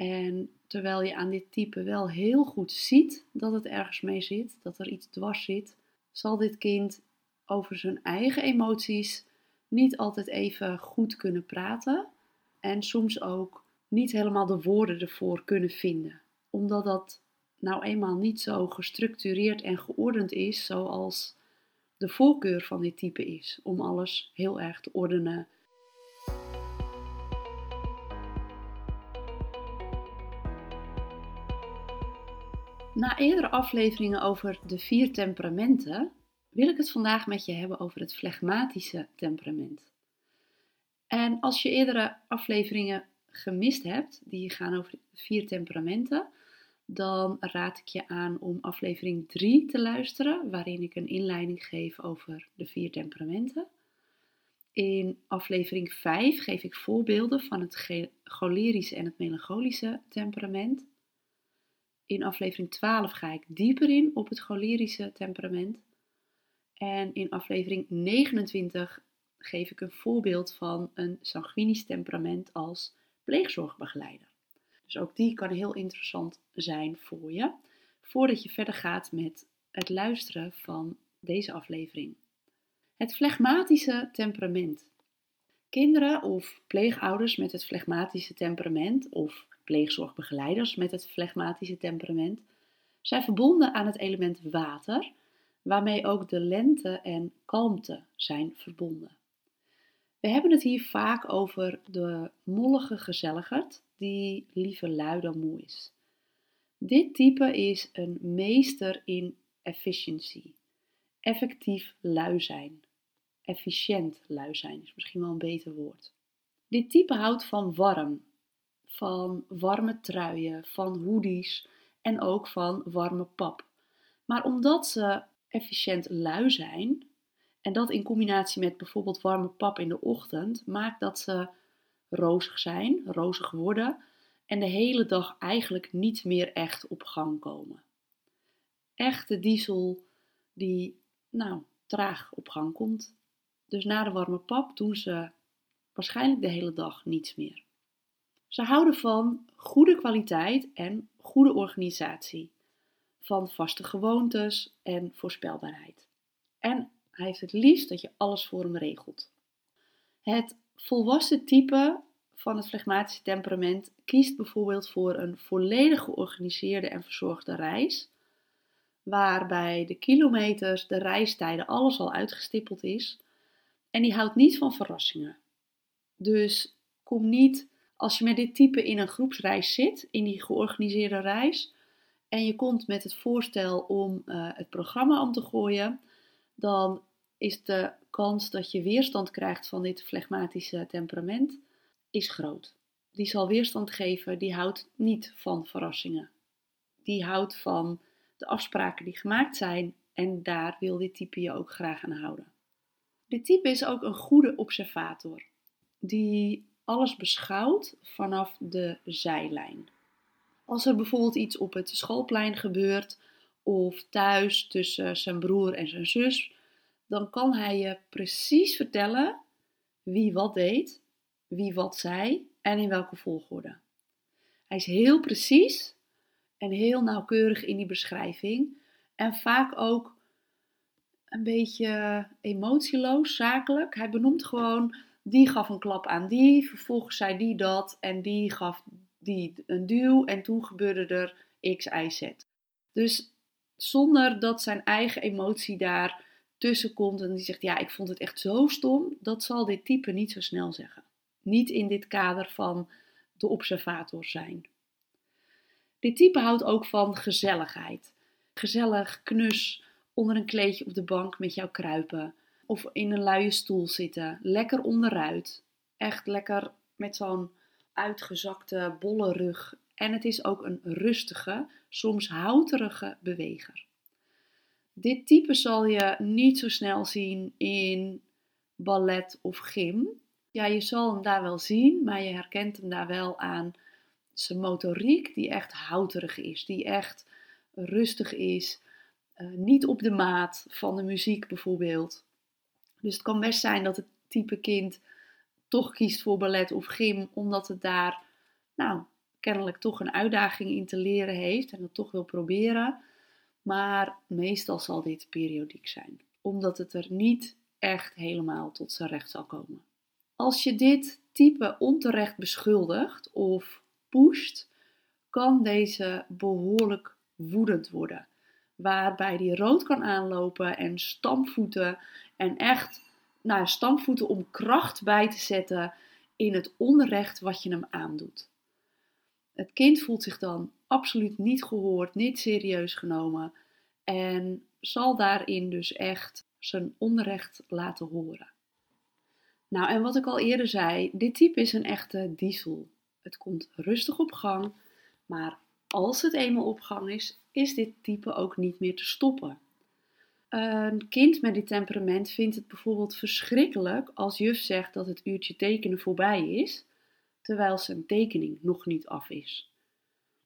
En terwijl je aan dit type wel heel goed ziet dat het ergens mee zit, dat er iets dwars zit, zal dit kind over zijn eigen emoties niet altijd even goed kunnen praten en soms ook niet helemaal de woorden ervoor kunnen vinden, omdat dat nou eenmaal niet zo gestructureerd en geordend is zoals de voorkeur van dit type is, om alles heel erg te ordenen. Na eerdere afleveringen over de vier temperamenten wil ik het vandaag met je hebben over het flegmatische temperament. En als je eerdere afleveringen gemist hebt, die gaan over vier temperamenten, dan raad ik je aan om aflevering 3 te luisteren, waarin ik een inleiding geef over de vier temperamenten. In aflevering 5 geef ik voorbeelden van het cholerische en het melancholische temperament. In aflevering 12 ga ik dieper in op het cholerische temperament. En in aflevering 29 geef ik een voorbeeld van een sanguinisch temperament als pleegzorgbegeleider. Dus ook die kan heel interessant zijn voor je, voordat je verder gaat met het luisteren van deze aflevering. Het flegmatische temperament. Kinderen of pleegouders met het flegmatische temperament of pleegzorgbegeleiders met het flegmatische temperament zijn verbonden aan het element water, waarmee ook de lente en kalmte zijn verbonden. We hebben het hier vaak over de mollige gezelligerd, die liever lui dan moe is. Dit type is een meester in efficiency, effectief lui zijn. Efficiënt lui zijn is misschien wel een beter woord. Dit type houdt van warm, van warme truien, van hoodies en ook van warme pap. Maar omdat ze efficiënt lui zijn, en dat in combinatie met bijvoorbeeld warme pap in de ochtend, maakt dat ze rozig zijn, rozig worden en de hele dag eigenlijk niet meer echt op gang komen. Echte diesel die, nou, traag op gang komt. Dus na de warme pap doen ze waarschijnlijk de hele dag niets meer. Ze houden van goede kwaliteit en goede organisatie, van vaste gewoontes en voorspelbaarheid. En hij heeft het liefst dat je alles voor hem regelt. Het volwassen type van het flegmatische temperament kiest bijvoorbeeld voor een volledig georganiseerde en verzorgde reis, waarbij de kilometers, de reistijden, alles al uitgestippeld is. En die houdt niet van verrassingen. Dus kom niet als je met dit type in een groepsreis zit, in die georganiseerde reis, en je komt met het voorstel om uh, het programma om te gooien, dan is de kans dat je weerstand krijgt van dit flegmatische temperament is groot. Die zal weerstand geven, die houdt niet van verrassingen. Die houdt van de afspraken die gemaakt zijn en daar wil dit type je ook graag aan houden. Dit type is ook een goede observator, die alles beschouwt vanaf de zijlijn. Als er bijvoorbeeld iets op het schoolplein gebeurt of thuis tussen zijn broer en zijn zus, dan kan hij je precies vertellen wie wat deed, wie wat zei en in welke volgorde. Hij is heel precies en heel nauwkeurig in die beschrijving en vaak ook een beetje emotieloos, zakelijk. Hij benoemt gewoon, die gaf een klap aan die, vervolgens zei die dat en die gaf die een duw en toen gebeurde er X, Y, Z. Dus zonder dat zijn eigen emotie daar tussen komt en die zegt: Ja, ik vond het echt zo stom, dat zal dit type niet zo snel zeggen. Niet in dit kader van de observator zijn. Dit type houdt ook van gezelligheid. Gezellig, knus, onder een kleedje op de bank met jou kruipen. Of in een luie stoel zitten. Lekker onderuit. Echt lekker met zo'n uitgezakte bolle rug. En het is ook een rustige, soms houterige beweger. Dit type zal je niet zo snel zien in ballet of gym. Ja, je zal hem daar wel zien, maar je herkent hem daar wel aan zijn motoriek, die echt houterig is, die echt rustig is, uh, niet op de maat van de muziek bijvoorbeeld. Dus het kan best zijn dat het type kind toch kiest voor ballet of gym, omdat het daar nou, kennelijk toch een uitdaging in te leren heeft en dat toch wil proberen. Maar meestal zal dit periodiek zijn, omdat het er niet echt helemaal tot zijn recht zal komen. Als je dit type onterecht beschuldigt of pusht, kan deze behoorlijk woedend worden. Waarbij die rood kan aanlopen en stampvoeten en echt nou, stampvoeten om kracht bij te zetten in het onrecht wat je hem aandoet. Het kind voelt zich dan absoluut niet gehoord, niet serieus genomen en zal daarin dus echt zijn onrecht laten horen. Nou, en wat ik al eerder zei, dit type is een echte diesel. Het komt rustig op gang, maar als het eenmaal op gang is, is dit type ook niet meer te stoppen. Een kind met dit temperament vindt het bijvoorbeeld verschrikkelijk als juf zegt dat het uurtje tekenen voorbij is, terwijl zijn tekening nog niet af is.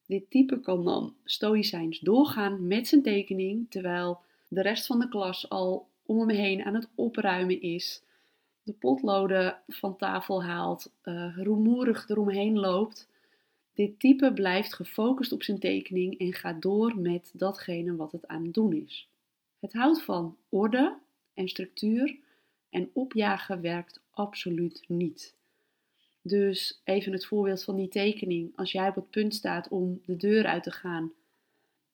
Dit type kan dan stoïcijns doorgaan met zijn tekening, terwijl de rest van de klas al om hem heen aan het opruimen is, de potloden van tafel haalt, uh, rumoerig eromheen loopt. Dit type blijft gefocust op zijn tekening en gaat door met datgene wat het aan het doen is. Het houdt van orde en structuur en opjagen werkt absoluut niet. Dus even het voorbeeld van die tekening. Als jij op het punt staat om de deur uit te gaan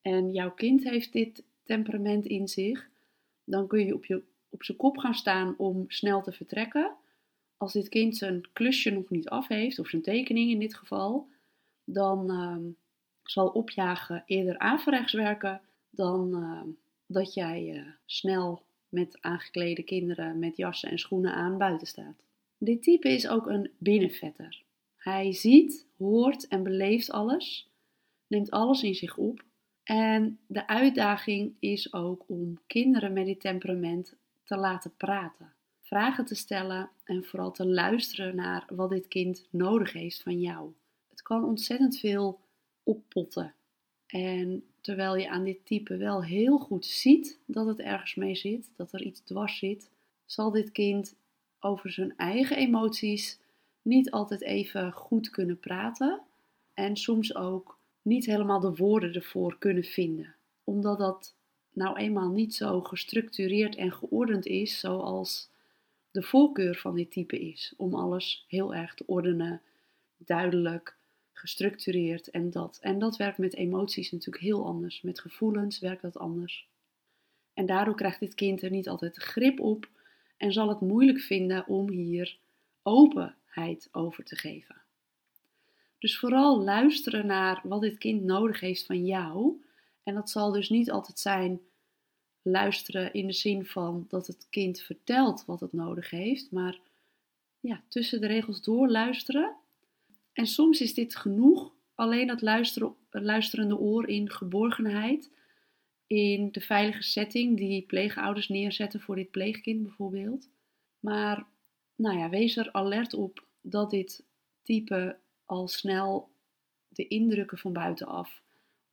en jouw kind heeft dit temperament in zich, dan kun je op, je, op zijn kop gaan staan om snel te vertrekken. Als dit kind zijn klusje nog niet af heeft, of zijn tekening in dit geval, dan uh, zal opjagen eerder averechts werken dan uh, dat jij uh, snel met aangeklede kinderen met jassen en schoenen aan buiten staat. Dit type is ook een binnenvetter. Hij ziet, hoort en beleeft alles, neemt alles in zich op. En de uitdaging is ook om kinderen met dit temperament te laten praten, vragen te stellen en vooral te luisteren naar wat dit kind nodig heeft van jou. Kan ontzettend veel oppotten. En terwijl je aan dit type wel heel goed ziet dat het ergens mee zit, dat er iets dwars zit, zal dit kind over zijn eigen emoties niet altijd even goed kunnen praten en soms ook niet helemaal de woorden ervoor kunnen vinden, omdat dat nou eenmaal niet zo gestructureerd en geordend is zoals de voorkeur van dit type is, om alles heel erg te ordenen, duidelijk, gestructureerd en dat. En dat werkt met emoties natuurlijk heel anders. Met gevoelens werkt dat anders. En daardoor krijgt dit kind er niet altijd grip op en zal het moeilijk vinden om hier openheid over te geven. Dus vooral luisteren naar wat dit kind nodig heeft van jou. En dat zal dus niet altijd zijn luisteren in de zin van dat het kind vertelt wat het nodig heeft, maar ja, tussen de regels door luisteren. En soms is dit genoeg, alleen dat luisteren, luisterende oor in geborgenheid, in de veilige setting die pleegouders neerzetten voor dit pleegkind bijvoorbeeld. Maar nou ja, wees er alert op dat dit type al snel de indrukken van buitenaf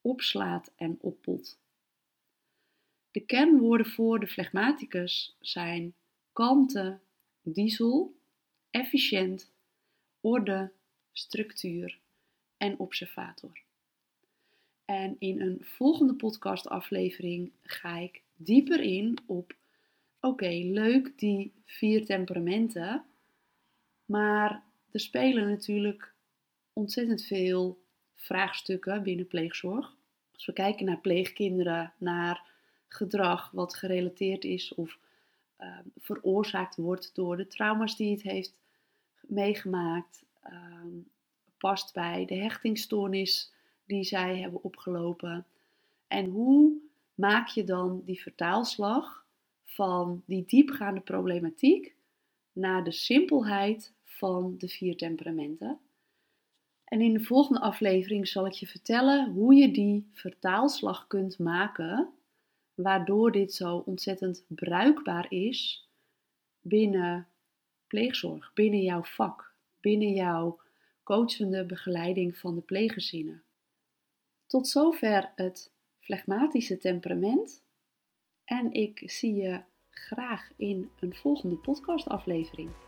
opslaat en oppot. De kernwoorden voor de flegmaticus zijn kalmte, diesel, efficiënt, orde, structuur en observator. En in een volgende podcastaflevering ga ik dieper in op: oké, leuk die vier temperamenten, maar er spelen natuurlijk ontzettend veel vraagstukken binnen pleegzorg. Als we kijken naar pleegkinderen, naar gedrag wat gerelateerd is of uh, veroorzaakt wordt door de trauma's die het heeft meegemaakt, uh, past bij de hechtingstoornis die zij hebben opgelopen. En hoe maak je dan die vertaalslag van die diepgaande problematiek naar de simpelheid van de vier temperamenten? En in de volgende aflevering zal ik je vertellen hoe je die vertaalslag kunt maken, waardoor dit zo ontzettend bruikbaar is binnen pleegzorg, binnen jouw vak, binnen jouw coachende begeleiding van de pleeggezinnen. Tot zover het flegmatische temperament en ik zie je graag in een volgende podcastaflevering.